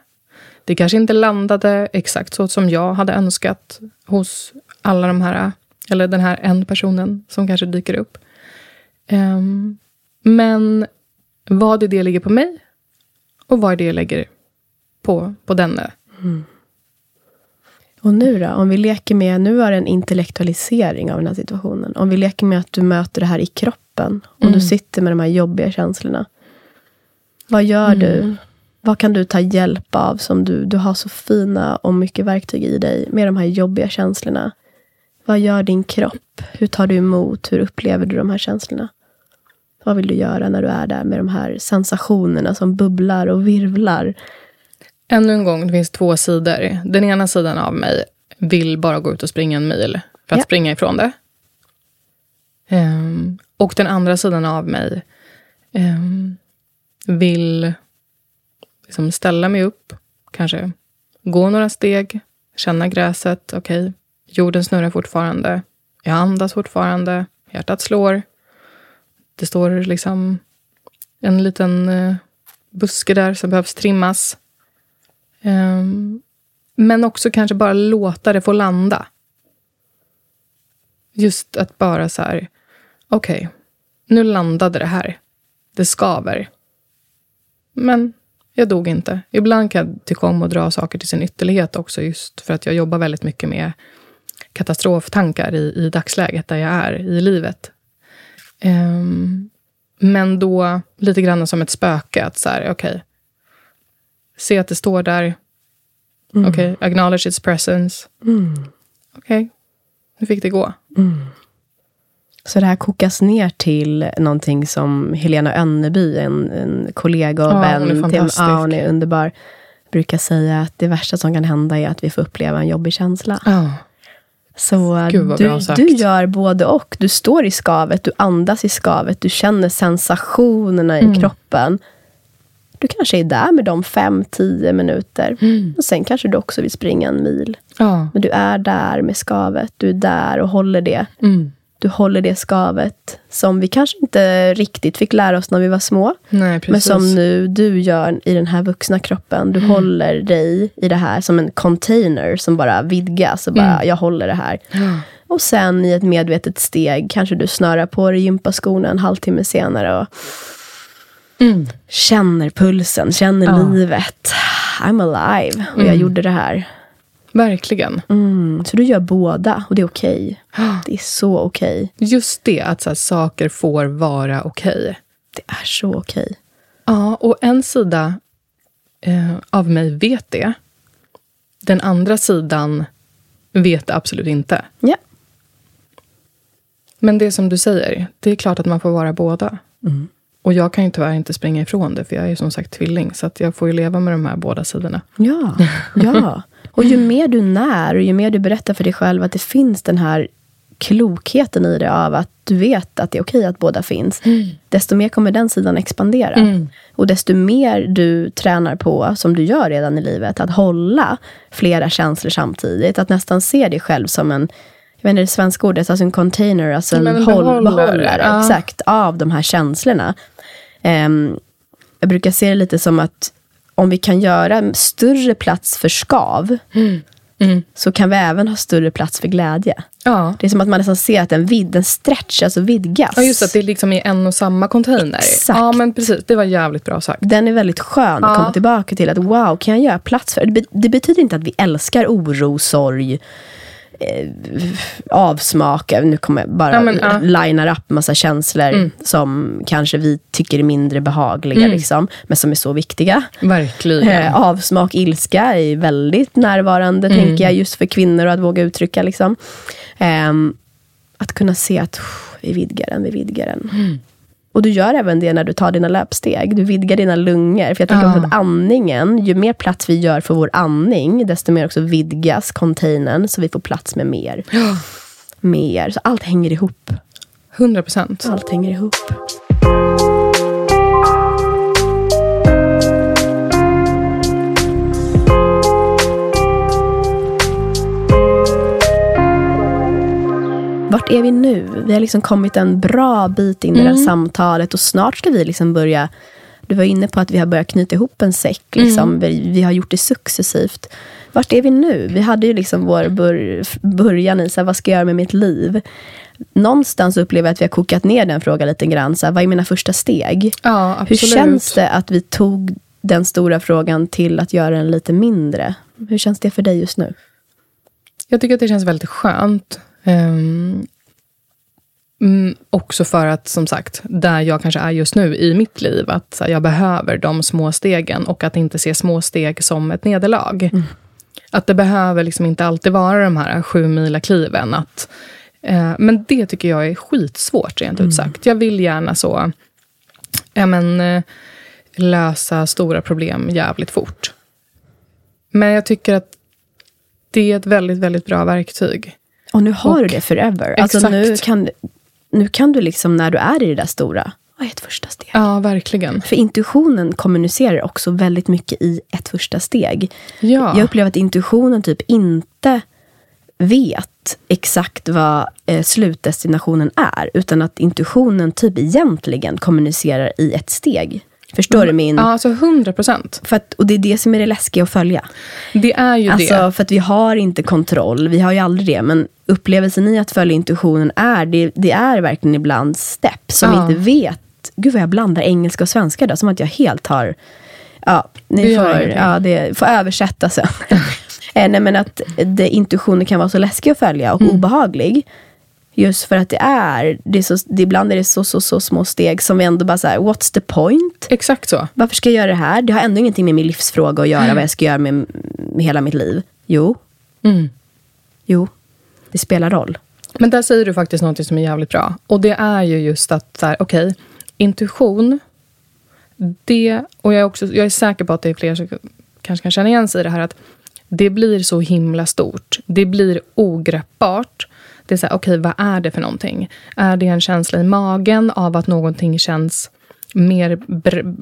Det kanske inte landade exakt så som jag hade önskat hos alla de här, eller den här en personen som kanske dyker upp. Um, men vad är det ligger på mig? Och vad är det jag lägger på, på den. Och nu då? Om vi leker med, nu är det en intellektualisering av den här situationen. Om vi leker med att du möter det här i kroppen. Och Mm. du sitter med de här jobbiga känslorna. Vad gör Mm. du? Vad kan du ta hjälp av som du, du har så fina och mycket verktyg i dig med de här jobbiga känslorna? Vad gör din kropp? Hur tar du emot? Hur upplever du de här känslorna? Vad vill du göra när du är där med de här sensationerna som bubblar och virvlar? Ännu en gång, det finns två sidor. Den ena sidan av mig vill bara gå ut och springa en mil för att Ja. springa ifrån det. Ehm, och den andra sidan av mig ehm, vill liksom ställa mig upp, kanske gå några steg, känna gräset. Okej, jorden snurrar fortfarande. Jag andas fortfarande. Hjärtat slår. Det står liksom en liten eh, buske där som behövs trimmas. Ehm, men också kanske bara låta det få landa. Just att bara så här, okej, nu landade det här. Det skaver. Men jag dog inte. Ibland kan jag tycka om att dra saker till sin ytterlighet också, just för att jag jobbar väldigt mycket med katastroftankar i, i dagsläget där jag är i livet. Ehm, men då lite grann som ett spöke, att så här, okej, se att det står där. Okej, acknowledge its presence. Okej, nu fick det gå. Så det här kokas ner till någonting som Helena Önneby, en, en kollega och Ja, vän hon till ja, hon är underbar, brukar säga att det värsta som kan hända är att vi får uppleva en jobbig känsla. Ja. Så du, du gör både och. Du står i skavet, du andas i skavet, du känner sensationerna Mm. i kroppen. Du kanske är där med dem fem, tio minuter. Mm. Och sen kanske du också vill springa en mil. ja. Men du är där med skavet. Du är där och håller det. Mm. Du håller det skavet som vi kanske inte riktigt fick lära oss när vi var små. Nej. Men som nu du gör i den här vuxna kroppen. Du håller dig i det här som en container som bara vidgas. Och bara, jag håller det här. Och sen i ett medvetet steg kanske du snörar på dig gympaskorna en halvtimme senare. Och Mm. känner pulsen, känner Ja. livet. I'm alive. Och jag gjorde det här. Verkligen. Mm. Så du gör båda och det är okej. Det är så okej. Just det, att så här, saker får vara okej. Det är så okej. Ja, och en sida eh, av mig vet det. Den andra sidan vet det absolut inte. Ja. Men det som du säger, det är klart att man får vara båda. Och jag kan ju tyvärr inte springa ifrån det, för jag är som sagt tvilling. Så att jag får ju leva med de här båda sidorna. Ja, ja. Och ju mer du när och ju mer du berättar för dig själv att det finns den här klokheten i det av att du vet att det är okej att båda finns. Desto mer kommer den sidan expandera. Och desto mer du tränar på, som du gör redan i livet, att hålla flera känslor samtidigt. Att nästan se dig själv som en, jag vet inte det svenska ordet, alltså en container, alltså en håll, behållare, behållare. ja. Exakt, av de här känslorna. Ehm, jag brukar se det lite som att om vi kan göra en större plats för skav, så kan vi även ha större plats för glädje. Ja. Det är som att man nästan ser att den, vid, den stretch, alltså vidgas. ja, just att det är liksom i en och samma container. Exakt. Ja, men precis. Det var jävligt bra sagt. Den är väldigt skön att Ja. komma tillbaka till. Att wow, kan jag göra plats för? Det, det betyder inte att vi älskar oro, sorg, eh, avsmak. Nu kommer jag bara Ja, men, ja. linar upp massa känslor som kanske vi tycker är mindre behagliga, liksom, men som är så viktiga. Verkligen. Eh, avsmak, ilska är väldigt närvarande, Mm. tänker jag, just för kvinnor att våga uttrycka. Liksom. Ehm, att kunna se att "Uff, vi vidgar den, vi vidgar den. Mm. Och du gör även det när du tar dina löpsteg. Du vidgar dina lungor. För jag tänker Ja. att andningen, ju mer plats vi gör för vår andning, desto mer också vidgas containern, så vi får plats med mer. Mer. Så allt hänger ihop. 100 procent. Allt hänger ihop. Vart är vi nu? Vi har liksom kommit en bra bit in i det här samtalet och snart ska vi liksom börja du var inne på att vi har börjat knyta ihop en säck. Liksom. Vi, vi har gjort det successivt. Vart är vi nu? Vi hade ju liksom vår bör, början i så här, vad ska jag göra med mitt liv? Någonstans upplever jag att vi har kokat ner den frågan lite grann. Så här, vad är mina första steg? Ja, Hur känns det att vi tog den stora frågan till att göra den lite mindre. Hur känns det för dig just nu? Jag tycker att det känns väldigt skönt. Um, mm, också för att, som sagt, där jag kanske är just nu i mitt liv, att här, jag behöver de små stegen och att inte se små steg som ett nederlag. Mm. Att det behöver liksom inte alltid vara de här sju mila kliven. Att, eh, men det tycker jag är skitsvårt, rent mm. ut sagt. Jag vill gärna så, ja men, eh, lösa stora problem jävligt fort. Men jag tycker att det är ett väldigt, väldigt bra verktyg. Och nu har och, du det forever. Alltså nu kan, nu kan du liksom, när du är i det där stora, vad är ett första steg? Ja, verkligen. För intuitionen kommunicerar också väldigt mycket i ett första steg. Ja. Jag upplever att intuitionen typ inte vet exakt vad eh, slutdestinationen är, utan att intuitionen typ egentligen kommunicerar i ett steg. Förstår du min... Ja, alltså 100 procent. Och det är det som är det läskiga att följa. Det är ju alltså, det. För att vi har inte kontroll, vi har ju aldrig det. Men upplevelsen i att följa intuitionen är, det, det är verkligen ibland stepp som ja. vi inte vet. Gud vad jag blandar engelska och svenska då, som att jag helt har... Ja, ni får, ja, det får översätta sen. Eh, nej, men att det, intuitionen kan vara så läskig att följa och mm. obehaglig. Just för att det är, det är så, det, ibland är det så, så, så små steg som vi ändå bara såhär, what's the point? Exakt så. Varför ska jag göra det här? Det har ändå ingenting med min livsfråga att göra, mm. vad jag ska göra med, med hela mitt liv. Jo. Mm. Jo, det spelar roll. Men där säger du faktiskt något som är jävligt bra. Och det är ju just att, så här, okej, okay, intuition, det, och jag är, också, jag är säker på att det är fler som kanske kan känna igen sig i det här, att det blir så himla stort. Det blir ogreppbart. Det är så här, okej, okay, vad är det för någonting? Är det en känsla i magen av att någonting känns mer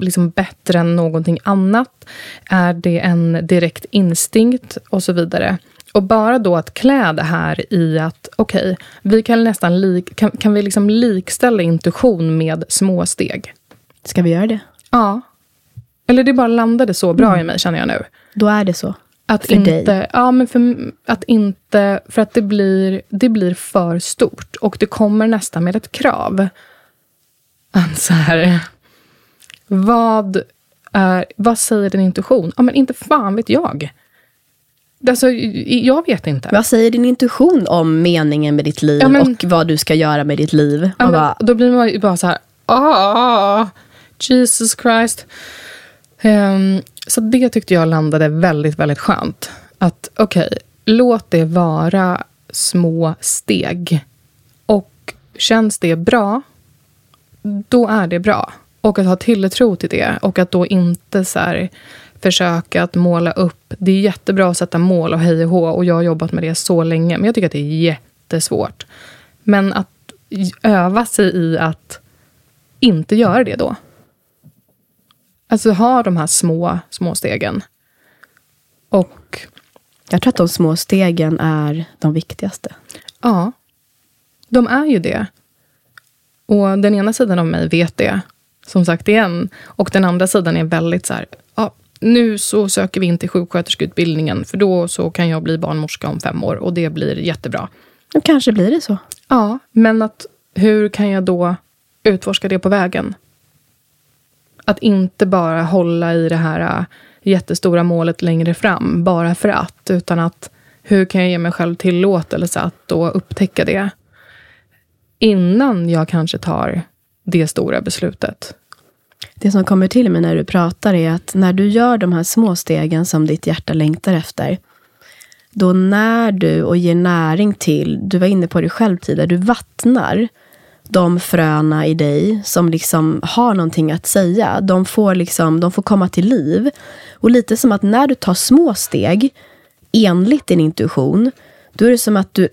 liksom bättre än någonting annat? Är det en direkt instinkt? Och så vidare. Och bara då att klä det här i att, okej, okay, vi kan nästan lik, kan, kan vi liksom likställa intuition med små steg? Ska vi göra det? Ja. Eller det bara landade så bra mm. i mig, känner jag nu. Då är det så. Att för inte, dig? Ja, men för att inte... För att det blir, det blir för stort. Och det kommer nästan med ett krav. Att så här, vad, är, vad säger din intuition? Ja, men inte fan vet jag. Alltså, jag vet inte. Vad säger din intuition om meningen med ditt liv ja, men, och vad du ska göra med ditt liv? Ja, bara, då blir man ju bara så här, ah, Jesus Christ. Um, så det tyckte jag landade väldigt, väldigt skönt. Att okej, okay, låt det vara små steg. Och känns det bra, då är det bra. Och att ha tilltro till det. Och att då inte så här, försöka att måla upp. Det är jättebra att sätta mål och hej och hå. Och jag har jobbat med det så länge. Men jag tycker att det är jättesvårt. Men att öva sig i att inte göra det då. Alltså ha de här små, små stegen. Och... Jag tror att de små stegen är de viktigaste. Ja, de är ju det. Och den ena sidan av mig vet det, som sagt igen. Och den andra sidan är väldigt så här, ja, nu så söker vi in till sjuksköterskeutbildningen, för då så kan jag bli barnmorska om fem år och det blir jättebra. Och kanske blir det så. Ja, men att hur kan jag då utforska det på vägen? Att inte bara hålla i det här äh, jättestora målet längre fram, bara för att. Utan att hur kan jag ge mig själv tillåtelse att då upptäcka det? Innan jag kanske tar det stora beslutet. Det som kommer till mig när du pratar är att när du gör de här små stegen som ditt hjärta längtar efter, då när du och ger näring till, du var inne på det själv tidigare, du vattnar de fröna i dig som liksom har någonting att säga. De får, liksom, de får komma till liv. Och lite som att när du tar små steg enligt din intuition, då är det som att du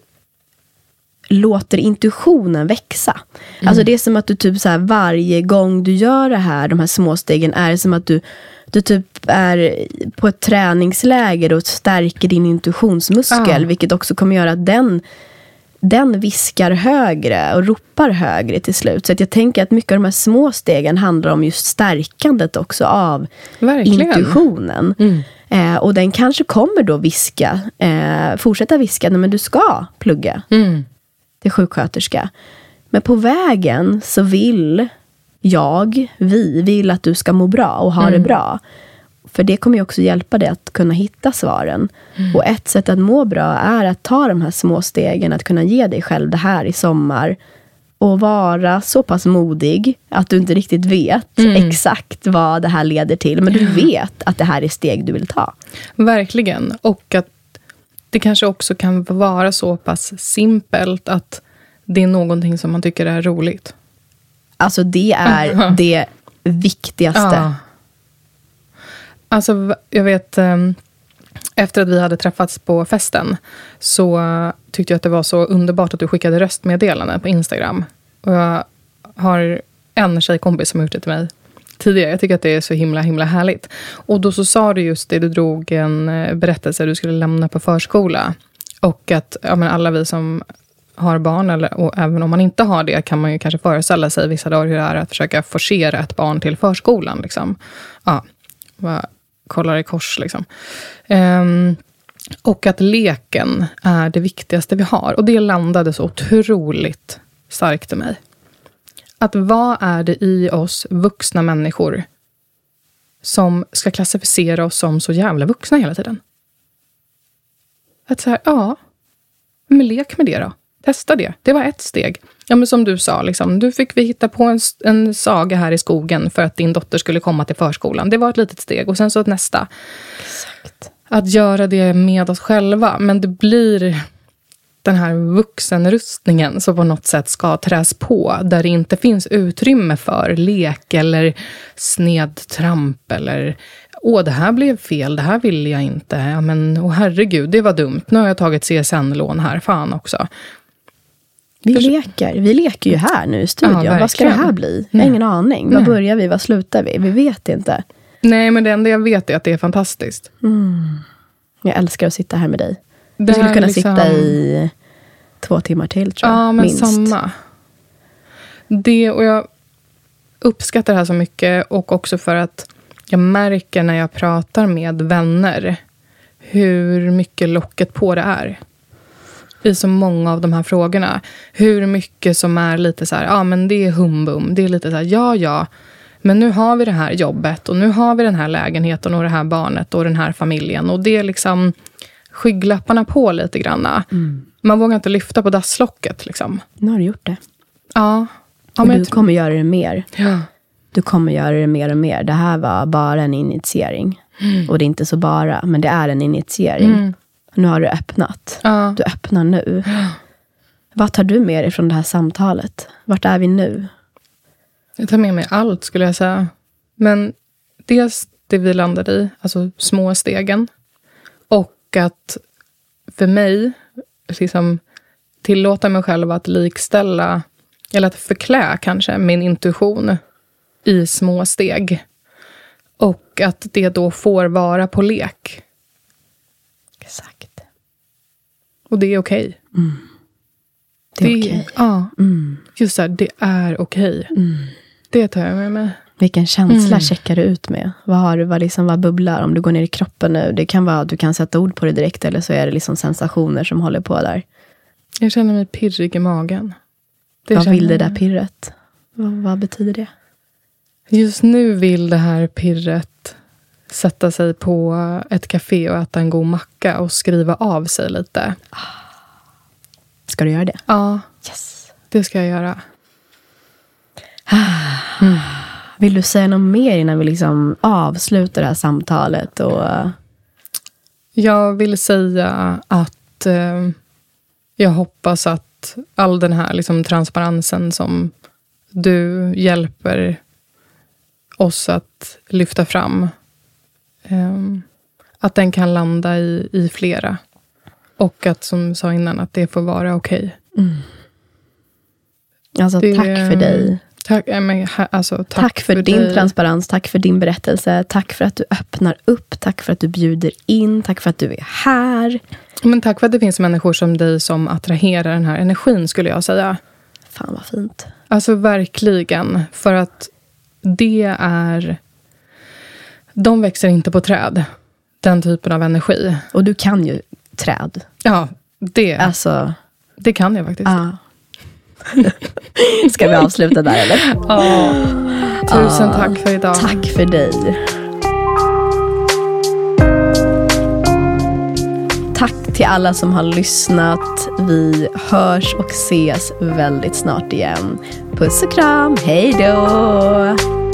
låter intuitionen växa. Mm. Alltså det är som att du typ så här, varje gång du gör det här, de här små stegen, är det som att du, du typ är på ett träningsläger och stärker din intuitionsmuskel, ah. vilket också kommer göra att den den viskar högre och ropar högre till slut. Så jag tänker att mycket av de här små stegen handlar om just stärkandet också av Verkligen. intuitionen. Mm. Eh, och den kanske kommer då viska, eh, fortsätta viska, men du ska plugga mm. till sjuksköterska. Men på vägen så vill jag, vi, vill att du ska må bra och ha mm. det bra. För det kommer ju också hjälpa dig att kunna hitta svaren. Mm. Och ett sätt att må bra är att ta de här små stegen, att kunna ge dig själv det här i sommar. Och vara så pass modig att du inte riktigt vet Mm. exakt vad det här leder till. Men du vet att det här är steg du vill ta. Verkligen. Och att det kanske också kan vara så pass simpelt att det är någonting som man tycker är roligt. Alltså det är det viktigaste. Ja. Alltså, jag vet... Ehm, efter att vi hade träffats på festen så tyckte jag att det var så underbart att du skickade röstmeddelanden på Instagram. Och jag har en tjejkompis som har gjort det till mig tidigare. Jag tycker att det är så himla himla härligt. Och då så sa du just det, du drog en eh, berättelse du skulle lämna på förskola. Och att ja, men alla vi som har barn, eller, och även om man inte har det, kan man ju kanske föreställa sig vissa dagar hur det är att försöka forcera ett barn till förskolan. Liksom. Ja, kollar i kors. Liksom. Um, och att leken är det viktigaste vi har. Och det landade så otroligt starkt i mig. Att vad är det i oss vuxna människor som ska klassificera oss som så jävla vuxna hela tiden? Att så här, ja, men lek med det då. Testa det. Det var ett steg. Ja, men som du sa, liksom, du fick vi hitta på en, en saga här i skogen för att din dotter skulle komma till förskolan. Det var ett litet steg. Och sen så ett nästa. Exakt. Att göra det med oss själva. Men det blir den här vuxenrustningen som på något sätt ska träs på. Där det inte finns utrymme för lek eller snedtramp. Eller åh, det här blev fel, det här vill jag inte. Ja, men åh herregud, det var dumt. Nu har jag tagit CSN-lån här, fan också. Vi Förs- leker. Vi leker ju här nu i studion. Ja, vad ska det här bli? Jag har ingen aning. Var börjar vi? Var slutar vi? Vi vet inte. Nej, men det enda jag vet är att det är fantastiskt. Jag älskar att sitta här med dig. Vi skulle kunna liksom- sitta i två timmar till tror jag. Ja, men minst. samma. Det, och jag uppskattar det här så mycket och också för att jag märker när jag pratar med vänner hur mycket locket på det är. I så många av de här frågorna. Hur mycket som är lite så här, ja men det är humbum. Det är lite så här, ja ja. Men nu har vi det här jobbet och nu har vi den här lägenheten och det här barnet och den här familjen. Och det är liksom skygglapparna på lite granna. Man vågar inte lyfta på dasslocket. Liksom. Nu har du gjort det. Ja. ja och du kommer göra det mer. ja. Du kommer göra det mer och mer. Det här var bara en initiering. Och det är inte så bara, men det är en initiering. Mm. Nu har du öppnat. Ja. Du öppnar nu. Vad tar du med dig från det här samtalet? Vart är vi nu? Jag tar med mig allt skulle jag säga. Men dels det vi landade i, alltså små stegen. Och att för mig, liksom tillåta mig själv att likställa, eller att förklä kanske, min intuition i små steg. Och att det då får vara på lek. Exakt. Och det är okej. Det är okej. Ja, Mm. just det, det är okej. Det tar jag med mig. Vilken känsla Mm. checkar du ut med? Vad, har du, vad, liksom, vad bubblar? Om du går ner i kroppen nu. Det kan vara att du kan sätta ord på det direkt. Eller så är det liksom sensationer som håller på där. Jag känner mig pirrig i magen. Det vad vill det där pirret? Vad, vad betyder det? Just nu vill det här pirret sätta sig på ett café och äta en god macka och skriva av sig lite. Ska du göra det? Ja, Yes. det ska jag göra. Vill du säga något mer innan vi liksom avslutar det här samtalet? Och, Jag vill säga att eh, jag hoppas att all den här liksom, transparensen som du hjälper oss att lyfta fram, eh, att den kan landa i, i flera. Och att, som jag sa innan, att det får vara okej. alltså, Det- tack för dig. Tack, men, alltså, tack, Tack, för, din dig. transparens, tack för din berättelse. Tack för att du öppnar upp, tack för att du bjuder in, tack för att du är här. Men tack för att det finns människor som dig som attraherar den här energin, skulle jag säga. Fan vad fint. Alltså verkligen. För att det är... De växer inte på träd, den typen av energi. Och du kan ju träd. Ja, det, alltså, det kan jag faktiskt. Ah. Ska vi avsluta där eller? Ja. Oh. Tusen oh. tack för idag. Tack för dig. Tack till alla som har lyssnat. Vi hörs och ses väldigt snart igen. Puss och kram. Hej då!